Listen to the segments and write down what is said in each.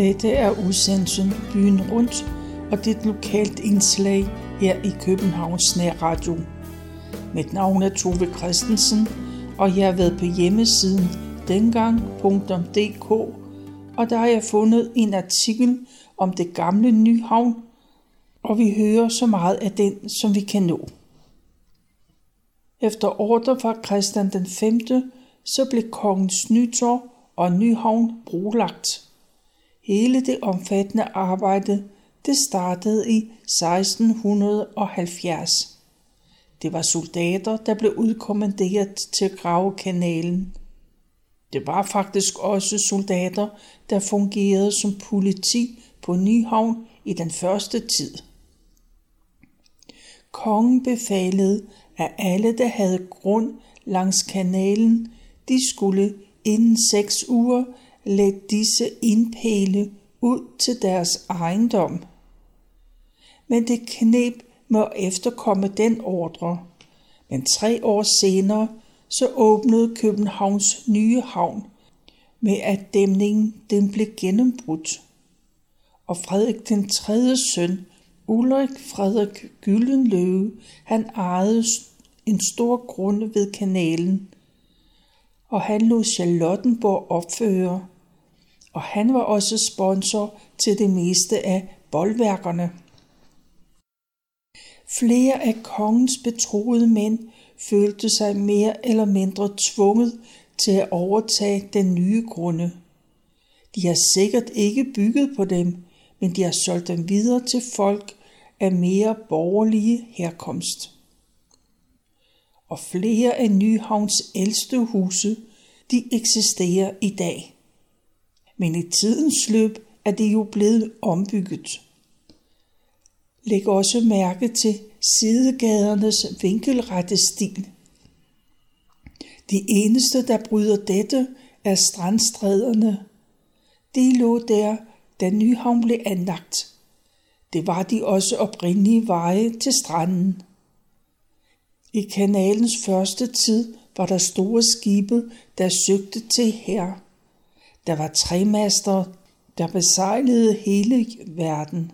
Dette er udsendelsen Byen Rundt, og det er et lokalt indslag her i Københavns Nærradio. Mit navn er Tove Christensen, og jeg har været på hjemmesiden dengang.dk, og der har jeg fundet en artikel om det gamle Nyhavn, og vi hører så meget af den, som vi kan nå. Efter ordre fra Christian den 5., så blev kongens nytår og Nyhavn brolagt. Hele det omfattende arbejde, det startede i 1670. Det var soldater, der blev udkommanderet til at grave kanalen. Det var faktisk også soldater, der fungerede som politi på Nyhavn i den første tid. Kongen befalede, at alle, der havde grund langs kanalen, de skulle inden seks uger lægge disse indpæle ud til deres ejendom. Men det knep med at efterkomme den ordre. Men tre år senere så åbnede Københavns nye havn med at dæmningen den blev gennembrudt. Og Frederik den tredje søn, Ulrik Frederik Gyldenløve, han ejede en stor grund ved kanalen, og han lod Charlottenborg opføre, og han var også sponsor til det meste af boldværkerne. Flere af kongens betroede mænd følte sig mere eller mindre tvunget til at overtage den nye grunde. De har sikkert ikke bygget på dem, men de har solgt dem videre til folk af mere borgerlige herkomst. Og flere af Nyhavns ældste huse, de eksisterer i dag. Men i tidens løb er det jo blevet ombygget. Læg også mærke til sidegadernes vinkelrette stil. De eneste, der bryder dette, er strandstræderne. De lå der, da Nyhavn blev anlagt. Det var de også oprindelige veje til stranden. I kanalens første tid var der store skibe, der søgte til her. Der var tremaster, der besejlede hele verden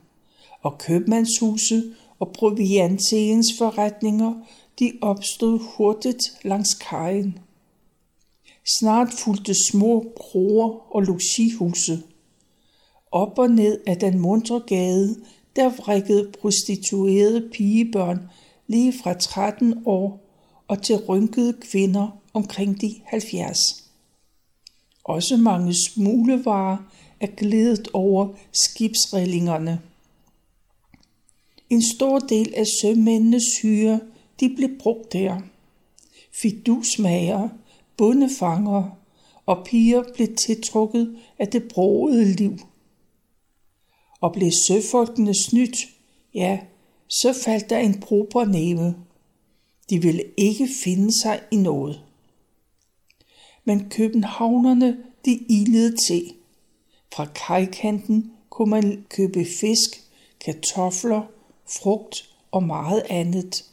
og købmandshuse og provianteringsforretninger, de opstod hurtigt langs kajen. Snart fulgte små broer og logihuse. Op og ned af den mundre gade, der vrikkede prostituerede pigebørn lige fra 13 år og til rynkede kvinder omkring de 70. Også mange smuglevarer er glædet over skibsrillingerne. En stor del af sømændenes hyre, de blev brugt der. Fidusmager, bundefanger og piger blev tiltrukket af det broede liv. Og blev søfolkene snydt, ja, så faldt der en proper næve. De ville ikke finde sig i noget. Men københavnerne, de ilede til. Fra kajkanten kunne man købe fisk, kartofler frugt og meget andet.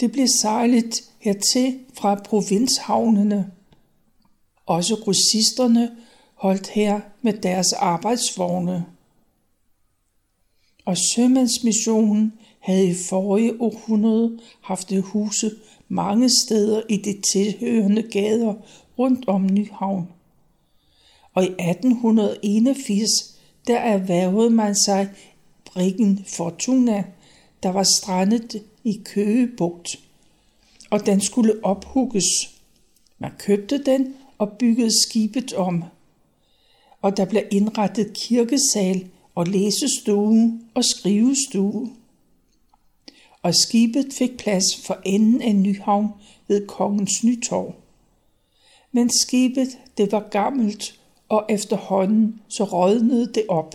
Det blev sejlet hertil fra provinshavnene. Også grossisterne holdt her med deres arbejdsvogne. Og sømandsmissionen havde i forrige århundrede haft huse mange steder i de tilhørende gader rundt om Nyhavn. Og i 1881 der erhvervede man sig brikken Fortuna, der var strandet i Køgebugt, og den skulle ophugges. Man købte den og byggede skibet om, og der blev indrettet kirkesal og læsestue og skrivestue. Og skibet fik plads for enden af Nyhavn ved Kongens Nytorv. Men skibet, det var gammelt, og efterhånden så rådnede det op.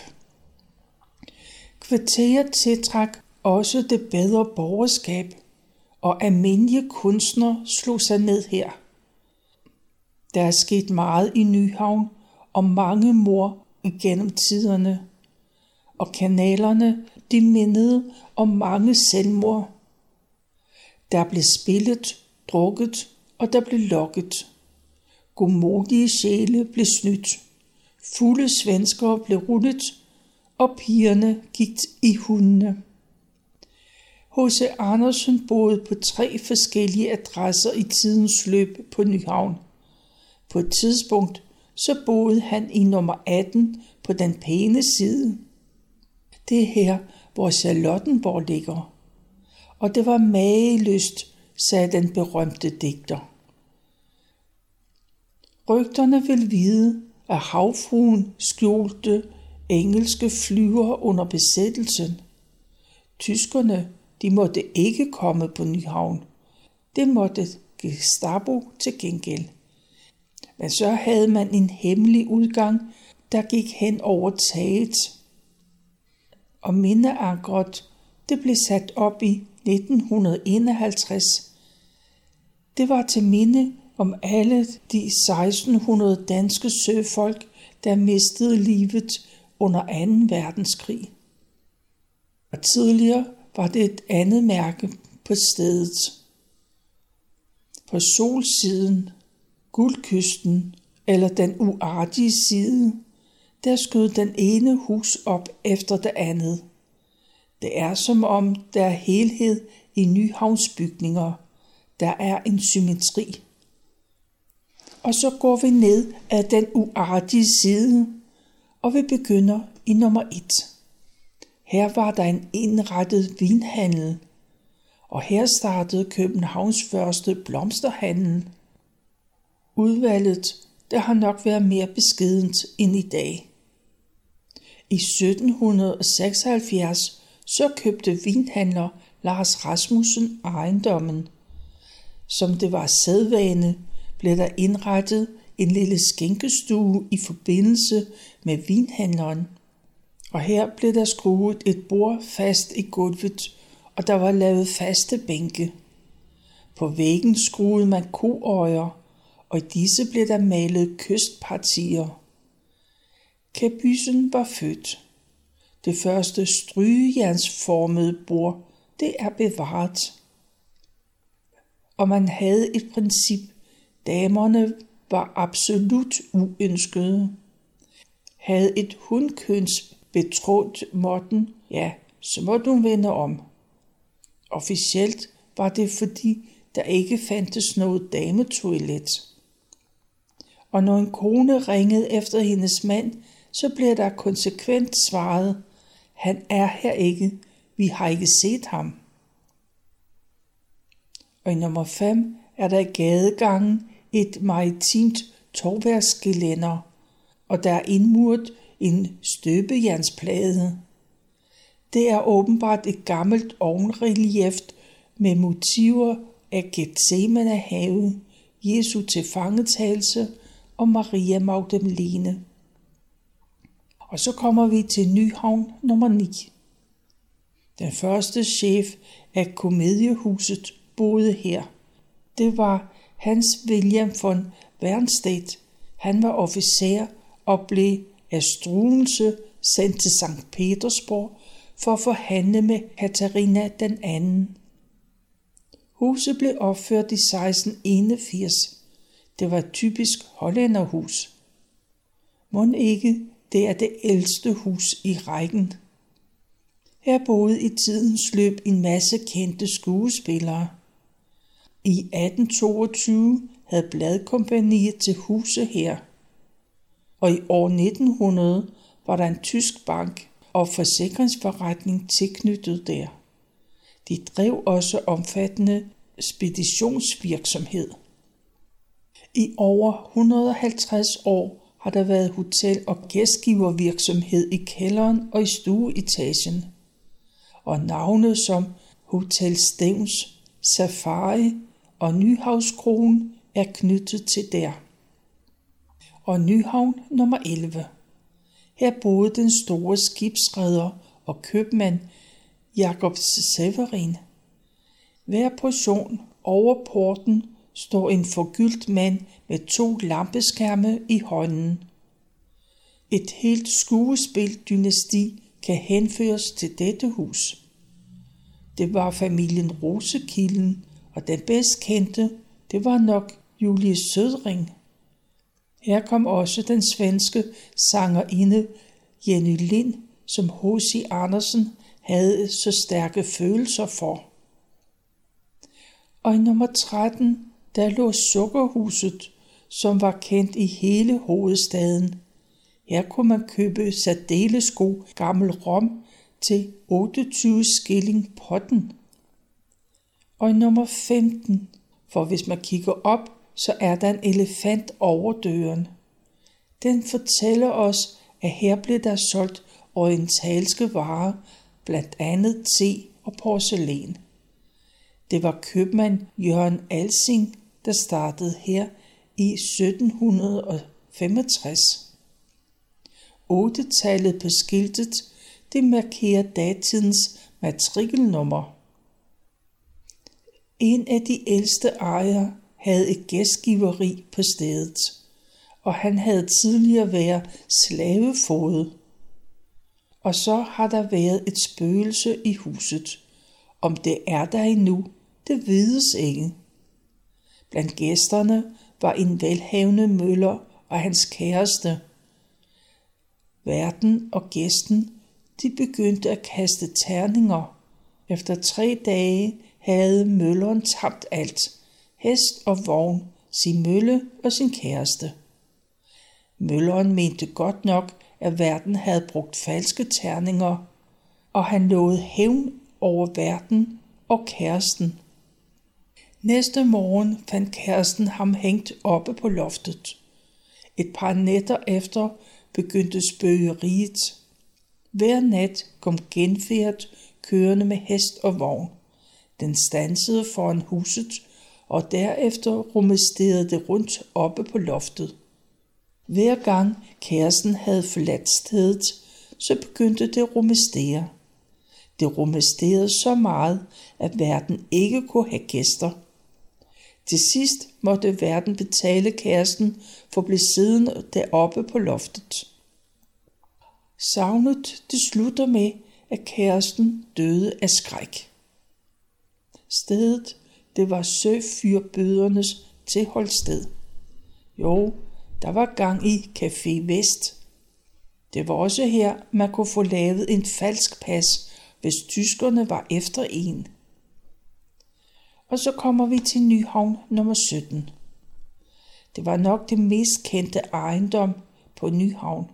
Kvarteret tiltræk også det bedre borgerskab, og almindelige kunstnere slog sig ned her. Der er sket meget i Nyhavn, og mange mor gennem tiderne, og kanalerne de mindede om mange selvmord. Der blev spillet, drukket, og der blev lokket. Godmodige sjæle blev snydt. Fulde svenskere blev rullet, og pigerne gik i hundene. H.C. Andersen boede på tre forskellige adresser i tidens løb på Nyhavn. På et tidspunkt så boede han i nummer 18 på den pæne side. Det er her, hvor Charlottenborg ligger. Og det var mageløst, sagde den berømte digter. Rygterne vil vide, at havfruen skjulte engelske flyver under besættelsen. Tyskerne, de måtte ikke komme på Nyhavn. Det måtte Gestapo til gengæld. Men så havde man en hemmelig udgang, der gik hen over taget. Og mindeankeret, det blev sat op i 1951. Det var til minde om alle de 1600 danske søfolk, der mistede livet under 2. verdenskrig. Og tidligere var det et andet mærke på stedet. På solsiden, guldkysten eller den uartige side, der skød den ene hus op efter det andet. Det er som om der er helhed i Nyhavnsbygninger. Der er en symmetri. Og så går vi ned ad den uartige side, og vi begynder i nummer et. Her var der en indrettet vinhandel, og her startede Københavns første blomsterhandel. Udvalget, der har nok været mere beskedent end i dag. I 1776 så købte vinhandler Lars Rasmussen ejendommen. Som det var sædvane, blev der indrettet en lille skænkestue i forbindelse med vinhandleren. Og her blev der skruet et bord fast i gulvet, og der var lavet faste bænke. På væggen skruede man koøjer, og i disse blev der malet kystpartier. Kabysen var født. Det første strygejernsformede bord, det er bevaret. Og man havde et princip. Damerne var absolut uønskede. Havde et hundkøns betrådt måtten, ja, så måtte hun vende om. Officielt var det fordi, der ikke fandtes noget dametoilet. Og når en kone ringede efter hendes mand, så blev der konsekvent svaret, han er her ikke, vi har ikke set ham. Og i nummer 5 er der i gadegangen et maritimt torværsgelænder, og der er indmuret en støbejernsplade. Det er åbenbart et gammelt ovnrelief med motiver af Gethsemane have, Jesu tilfangetagelse og Maria Magdalene. Og så kommer vi til Nyhavn nummer 9. Den første chef af komediehuset boede her. Det var Hans William von Wernstedt. Han var officer og blev af Struense sendt til St. Petersborg for at forhandle med Katarina den anden. Huset blev opført i 1681. Det var et typisk hollænderhus. Må ikke det er det ældste hus i rækken. Her boede i tidens løb en masse kendte skuespillere. I 1822 havde bladkompaniet til huse her. Og i år 1900 var der en tysk bank og forsikringsforretning tilknyttet der. De drev også omfattende speditionsvirksomhed. I over 150 år har der været hotel- og gæstgivervirksomhed i kælderen og i stueetagen. Og navne som Hotel Stevns, Safari og Nyhavskronen er knyttet til der. Og Nyhavn nummer 11. Her boede den store skibsredder og købmand Jakob Severin. Hver portion over porten står en forgyldt mand med to lampeskærme i hånden. Et helt skuespil-dynasti kan henføres til dette hus. Det var familien Rosekilden, og den bedst kendte, det var nok Julie Sødring. Her kom også den svenske sangerinde Jenny Lind, som H.C. Andersen havde så stærke følelser for. Og i nummer 13, der lå Sukkerhuset, som var kendt i hele hovedstaden. Her kunne man købe særdeles god gammel rom til 28 skilling potten. Og i nummer 15, for hvis man kigger op, så er der en elefant over døren. Den fortæller os, at her blev der solgt orientalske varer, blandt andet te og porcelæn. Det var købmand Jørgen Alsing, der startede her i 1765. Otte-tallet på skiltet, det markerer datidens matrikelnummer. En af de ældste ejere havde et gæstgiveri på stedet, og han havde tidligere været slavefodet. Og så har der været et spøgelse i huset. Om det er der endnu, det vides ikke. Blandt gæsterne var en velhavende møller og hans kæreste. Verden og gæsten, de begyndte at kaste terninger. Efter tre dage havde mølleren tabt alt. Hest og vogn, sin mølle og sin kæreste. Mølleren mente godt nok, at verden havde brugt falske terninger, og han lovede hævn over verden og kæresten. Næste morgen fandt kæresten ham hængt oppe på loftet. Et par nætter efter begyndte spøgeriet. Hver nat kom genfærd kørende med hest og vogn. Den stansede foran huset, og derefter rumesterede det rundt oppe på loftet. Hver gang kæresten havde forladt stedet, så begyndte det at rumestere. Det rumesterede så meget, at verden ikke kunne have gæster. Til sidst måtte verden betale kæresten for at blive siddende deroppe på loftet. Savnet det slutter med, at kæresten døde af skræk. Stedet, det var søfyrbødernes tilholdssted. Jo, der var gang i Café Vest. Det var også her, man kunne få lavet en falsk pas, hvis tyskerne var efter en. Og så kommer vi til Nyhavn nummer 17. Det var nok det mest kendte ejendom på Nyhavn.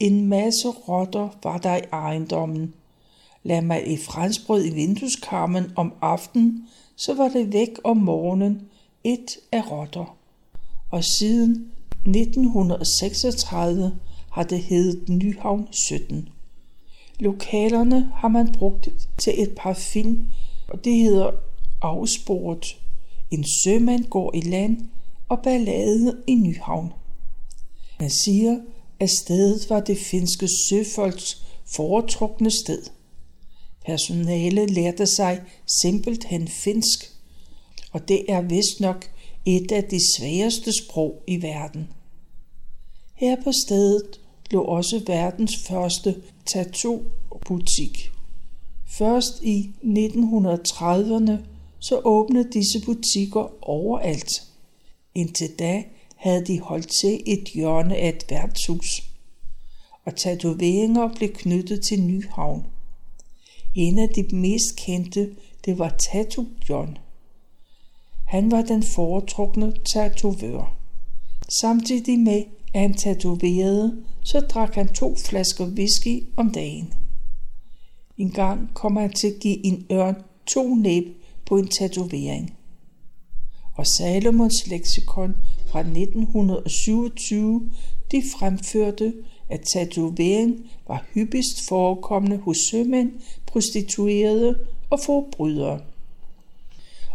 En masse rotter var der i ejendommen. Lad mig et franskbrød i vindueskarmen om aftenen, så var det væk om morgenen et af rotter. Og siden 1936 har det heddet Nyhavn 17. Lokalerne har man brugt til et par film, og det hedder Afsporet. En sømand går i land og ballade i Nyhavn. Man siger, at stedet var det finske søfolks foretrukne sted. Personalet lærte sig simpelthen finsk, og det er vist nok et af de sværeste sprog i verden. Her på stedet lå også verdens første tattoo-butik. Først i 1930'erne så åbnede disse butikker overalt. Indtil da havde de holdt til et hjørne af et værtshus, og tatoveringer blev knyttet til Nyhavn. En af de mest kendte, det var Tattoo John. Han var den foretrukne tatovør. Samtidig med, at han tatoverede, så drak han to flasker whisky om dagen. En gang kom han til at give en ørn to næb på en tatovering. Og Salomons leksikon fra 1927, de fremførte, at tatovering var hyppigst forekommende hos sømænd, prostituerede og forbrydere.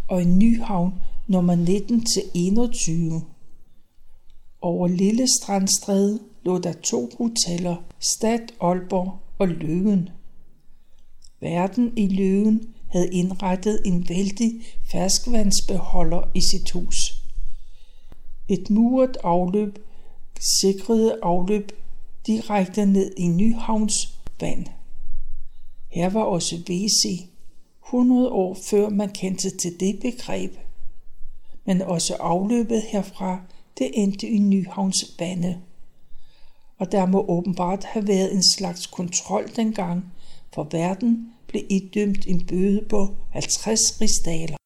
Og i Nyhavn nummer 19 til 21. Over Lille Strandstræde lå der to hoteller, Stad Aalborg og Løven. Verden i Løven havde indrettet en vældig ferskvandsbeholder i sit hus. Et muret afløb sikrede afløb direkte ned i Nyhavns vand. Her var også WC, 100 år før man kendte til det begreb. Men også afløbet herfra det endte i Nyhavns vande. Og der må åbenbart have været en slags kontrol dengang, for verden blev idømt en bøde på 50 rigsdaler,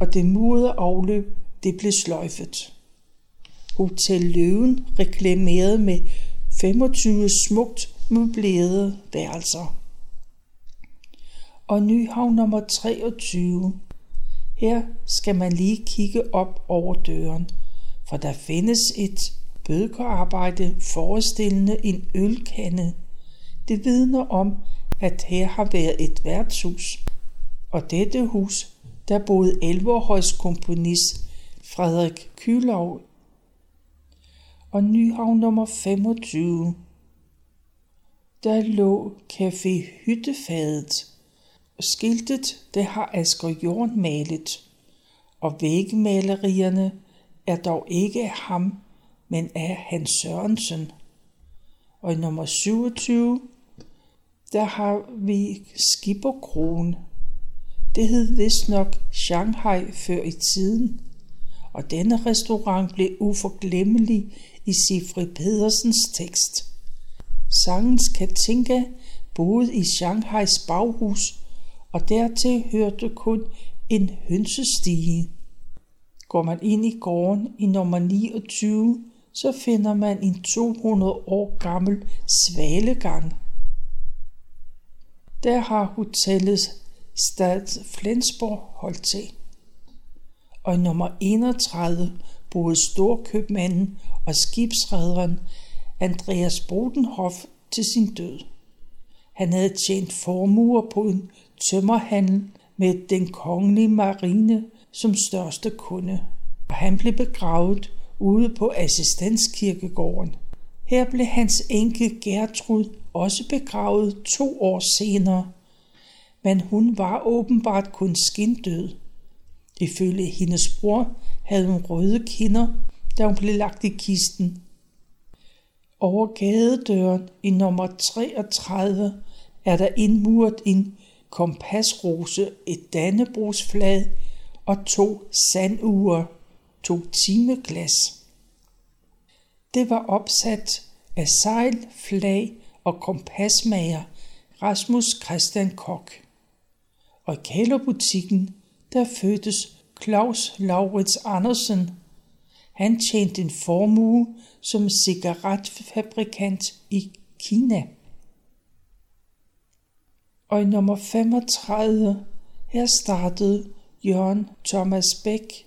og det mudder afløb det blev sløjfet. Hotel Løven reklamerede med 25 smukt møblerede værelser. Og Nyhavn nummer 23. Her skal man lige kigge op over døren, for der findes et bødkerarbejde forestillende en ølkande. Det vidner om, at her har været et værtshus, og dette hus, der boede Elverhøjs komponist Frederik Kylov og Nyhavn nummer 25. Der lå Café Hyttefadet, og skiltet det har Asger Jorn malet, og vægmalerierne er dog ikke af ham, men af Hans Sørensen. Og i nummer 27, der har vi Skipperkron. Det hed vist nok Shanghai før i tiden, og denne restaurant blev uforglemmelig i Sifri Pedersens tekst. Sangens Katinka boede i Shanghais baghus, og dertil hørte kun en hønsestige. Går man ind i gården i nummer 29, så finder man en 200 år gammel svalegang. Der har hotellet Stad Flensborg holdt til. Og i nummer 31 boede storkøbmanden og skibsrederen Andreas Brodenhoff til sin død. Han havde tjent formuer på en tømmerhandel med den kongelige marine som største kunde, og han blev begravet ude på assistenskirkegården. Her blev hans enke Gertrud også begravet to år senere, men hun var åbenbart kun skindød. Ifølge hendes bror havde hun røde kinder, da hun blev lagt i kisten. Over gadedøren i nummer 33 er der indmuret en kompasrose, et dannebrugsflad og to sandure, to timeglas. Det var opsat af sejl, flag og kompasmager Rasmus Christian Kok. Og i kælderbutikken, der fødtes Claus Laurits Andersen. Han tjente en formue som cigaretfabrikant i Kina. Og i nummer 35, her startede Jørgen Thomas Bæk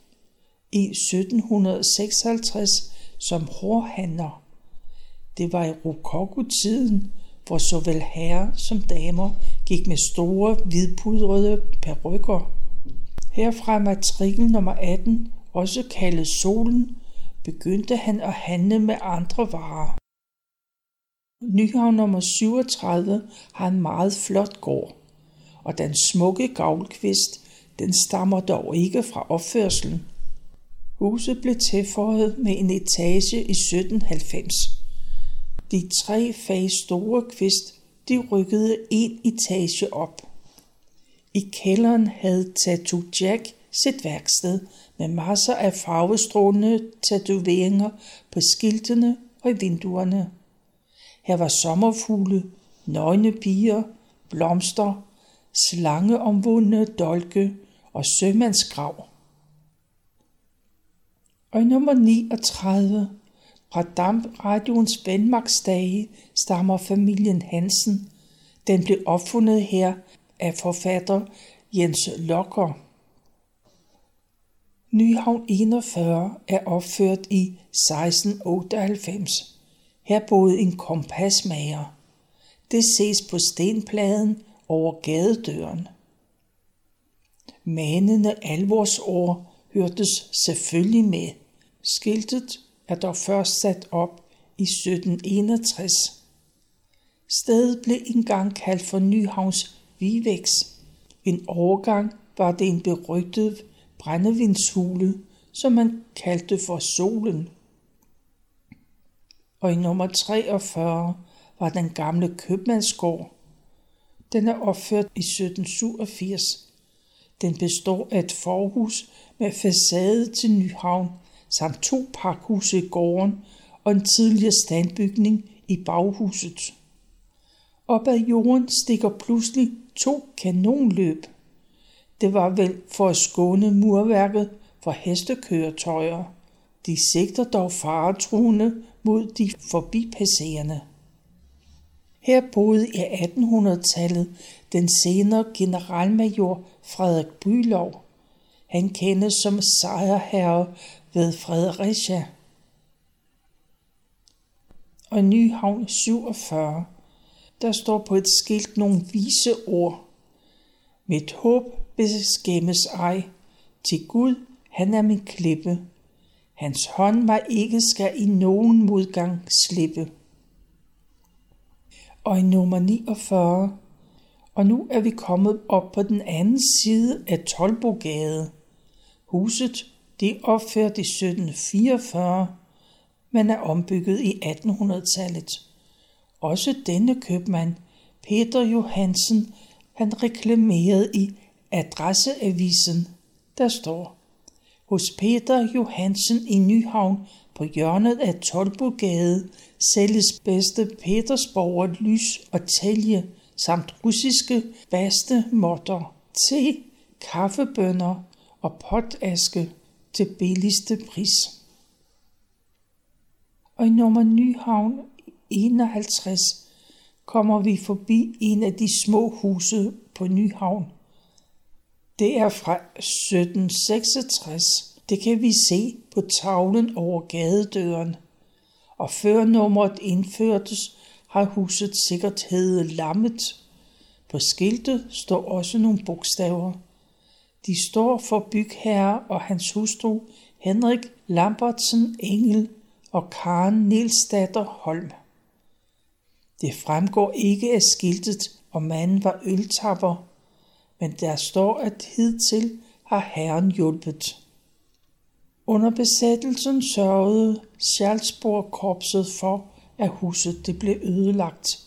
i 1756 som hårhandler. Det var i rokoko-tiden, hvor såvel herrer som damer gik med store hvidpudrede perukker. Herfra matrikel nummer 18, også kaldet Solen, begyndte han at handle med andre varer. Nyhavn nummer 37 har en meget flot gård, og den smukke gavlkvist, den stammer dog ikke fra opførselen. Huset blev tilføjet med en etage i 1790. De tre fag store kvist, de rykkede en etage op. I kælderen havde Tattoo Jack sit værksted med masser af farvestrålende tatoveringer på skiltene og i vinduerne. Her var sommerfugle, nøgne piger, blomster, slangeomvundne dolke og sømandsgrav. Og i nummer 39 fra Dampradions Danmarksdage, stammer familien Hansen. Den blev opfundet her af forfatter Jens Lokker. Nyhavn 41 er opført i 1698. Her boede en kompasmager. Det ses på stenpladen over gadedøren. Manende alvorsord hørtes selvfølgelig med. Skiltet er dog først sat op i 1761. Stedet blev engang kaldt for Nyhavns Vivex. En overgang var det en berygtet brændevindshule, som man kaldte for solen. Og i nummer 43 var den gamle købmandsgård. Den er opført i 1787. Den består af et forhus med facade til Nyhavn samt to pakhuse i gården og en tidligere standbygning i baghuset. Op ad jorden stikker pludselig to kanonløb. Det var vel for at skåne murværket for hestekøretøjer. De sigter dog faretruende mod de forbipasserende. Her boede i 1800-tallet den senere generalmajor Frederik Bylov. Han kendes som sejrherre ved Fredericia. Og Nyhavn 47. Der står på et skilt nogle vise ord. Mit håb beskæmmes ej. Til Gud, han er min klippe. Hans hånd var ikke skal i nogen modgang slippe. Og i nummer 49. Og nu er vi kommet op på den anden side af Tolbogade. Huset det er opført i 1744, men er ombygget i 1800-tallet. Også denne købmand, Peter Johansen, han reklamerede i Adresseavisen, der står hos Peter Johansen i Nyhavn på hjørnet af Tolbogade sælges bedste Petersborger lys og tælje samt russiske baste motter, te, kaffebønner og potaske til billigste pris. Og i nummer Nyhavn 51 kommer vi forbi en af de små huse på Nyhavn. Det er fra 1766. Det kan vi se på tavlen over gadedøren. Og før nummeret indførtes, har huset sikkert heddet Lammet. På skiltet står også nogle bogstaver. De står for bygherre og hans hustru Henrik Lambertsen Engel og Karen Nielsdatter Holm. Det fremgår ikke af skiltet, om manden var øltapper, men der står, at hidtil har herren hjulpet. Under besættelsen sørgede Schalsborg-korpset for, at huset det blev ødelagt.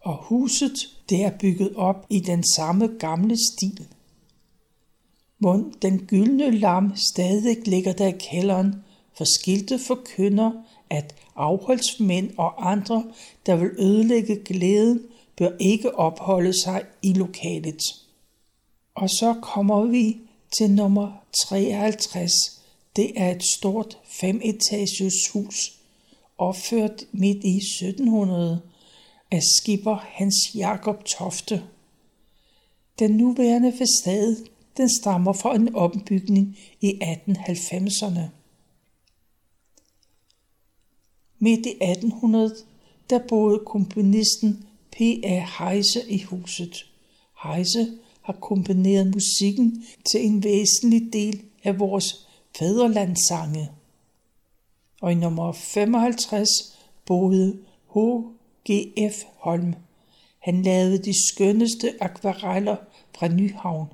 Og huset det er bygget op i den samme gamle stil. Mund den gyldne lam stadig ligger der i kælderen, for skiltet forkynder, at afholdsmænd og andre, der vil ødelægge glæden, bør ikke opholde sig i lokalet. Og så kommer vi til nummer 53. Det er et stort femetages hus, opført midt i 1700 af skipper Hans Jakob Tofte. Den nuværende facade den stammer fra en ombygning i 1890'erne. Midt i 1800 der boede komponisten P.A. Heise i huset. Heise har komponeret musikken til en væsentlig del af vores fædrelandssange. Og i nummer 55 boede H.G.F. Holm. Han lavede de skønneste akvareller fra Nyhavn.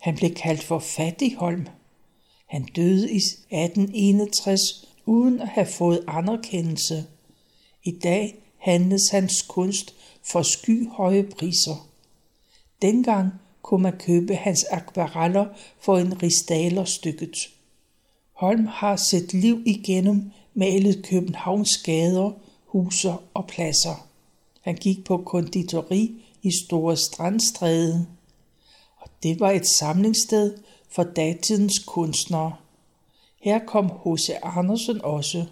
Han blev kaldt for Fattigholm. Han døde i 1861 uden at have fået anerkendelse. I dag handles hans kunst for skyhøje priser. Dengang kunne man købe hans akvareller for en ristaler stykket. Holm har sit liv igennem malet Københavns gader, huser og pladser. Han gik på konditori i Store Strandstræde det var et samlingssted for datidens kunstnere. Her kom H.C. Andersen også,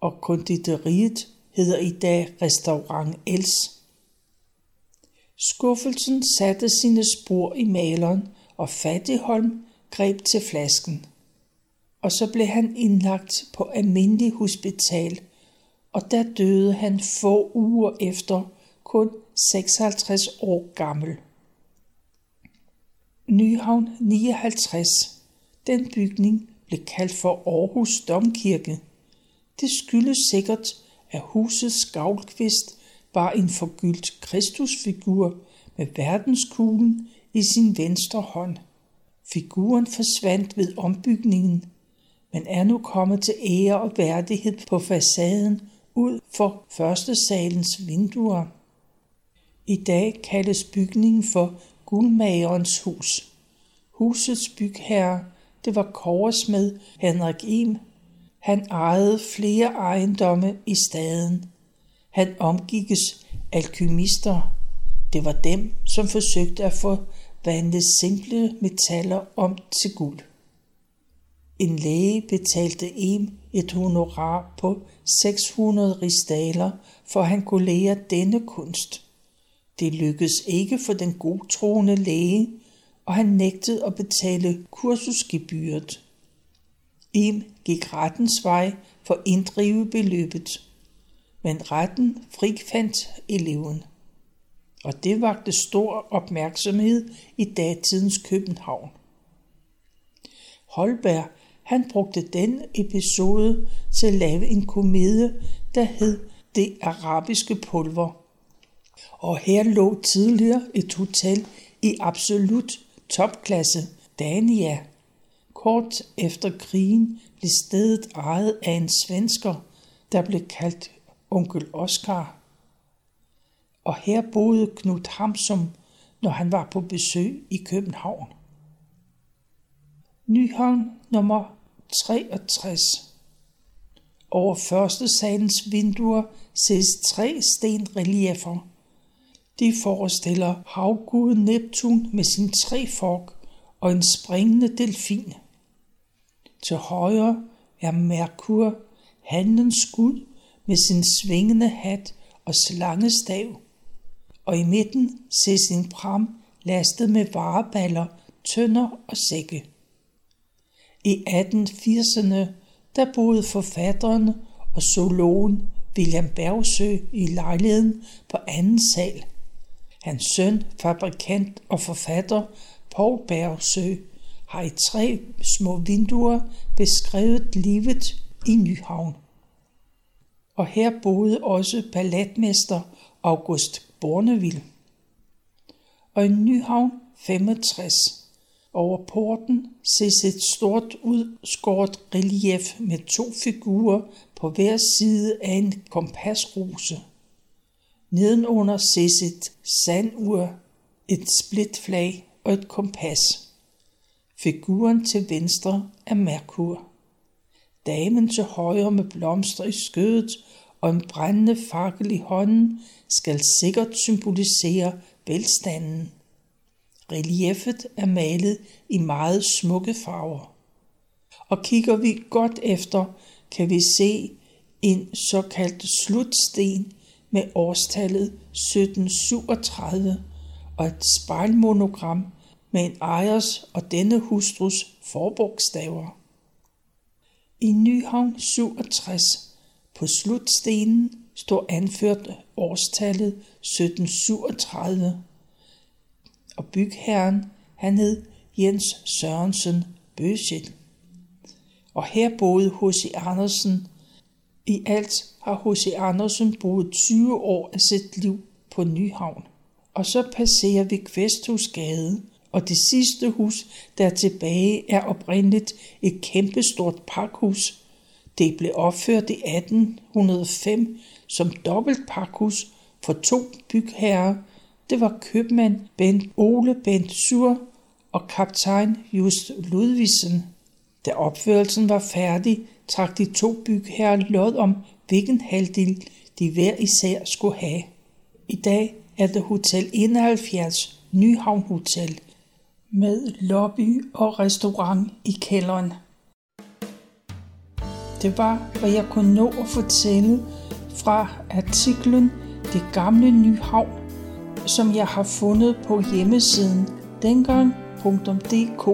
og konditoriet hedder i dag Restaurant Els. Skuffelsen satte sine spor i maleren, og Fattigholm greb til flasken. Og så blev han indlagt på almindelig hospital, og der døde han få uger efter, kun 56 år gammel. Nyhavn 59. Den bygning blev kaldt for Aarhus Domkirke. Det skyldes sikkert, at husets gavlkvist var en forgyldt kristusfigur med verdenskuglen i sin venstre hånd. Figuren forsvandt ved ombygningen, men er nu kommet til ære og værdighed på facaden ud for første salens vinduer. I dag kaldes bygningen for guldmagerens hus. Husets bygherre, det var koversmed Henrik Im. Han ejede flere ejendomme i staden. Han omgikkes alkymister. Det var dem, som forsøgte at få vandet simple metaller om til guld. En læge betalte Im et honorar på 600 ristaler, for han kunne lære denne kunst. Det lykkedes ikke for den godtroende læge, og han nægtede at betale kursusgebyret. Im gik rettens vej for at inddrive beløbet, men retten frikfandt eleven. Og det vagte stor opmærksomhed i datidens København. Holberg han brugte den episode til at lave en komedie, der hed Det arabiske pulver. Og her lå tidligere et hotel i absolut topklasse, Dania. Kort efter krigen blev stedet ejet af en svensker, der blev kaldt onkel Oscar. Og her boede Knud Hamsum, når han var på besøg i København. Nyhavn nummer 63. Over første salens vinduer ses tre stenreliefer. De forestiller havguden Neptun med sin tre fork og en springende delfin. Til højre er Merkur, handens gud med sin svingende hat og slangestav. Og i midten ses en pram lastet med vareballer, tønder og sække. I 1880'erne der boede forfatteren og zoologen William Bergsø i lejligheden på anden sal. Hans søn, fabrikant og forfatter Paul Bergsø har i tre små vinduer beskrevet livet i Nyhavn. Og her boede også balletmester August Borneville. Og i Nyhavn 65 over porten ses et stort udskåret relief med to figurer på hver side af en kompasrose. Nedenunder ses et sandur, et splitflag og et kompas. Figuren til venstre er Merkur. Damen til højre med blomster i skødet og en brændende fakkel i hånden skal sikkert symbolisere velstanden. Reliefet er malet i meget smukke farver. Og kigger vi godt efter, kan vi se en såkaldt slutsten med årstallet 1737 og et spejlmonogram med en ejers og denne hustrus forbogstaver. I Nyhavn 67 på slutstenen står anført årstallet 1737 og bygherren, han hed Jens Sørensen Bøsjæt. Og her boede H.C. Andersen. I alt har H.C. Andersen boet 20 år af sit liv på Nyhavn. Og så passerer vi Kvæsthusgade, og det sidste hus, der er tilbage, er oprindeligt et kæmpestort pakhus. Det blev opført i 1805 som dobbelt pakhus for to bygherrer, det var købmand Bent Ole Bent Sur og kaptajn Just Ludvigsen. Da opførelsen var færdig, trak de to bygherrer lod om, hvilken halvdel de hver især skulle have. I dag er det Hotel 71 Nyhavn Hotel med lobby og restaurant i kælderen. Det var, hvad jeg kunne nå at fortælle fra artiklen Det gamle Nyhavn som jeg har fundet på hjemmesiden dengang.dk.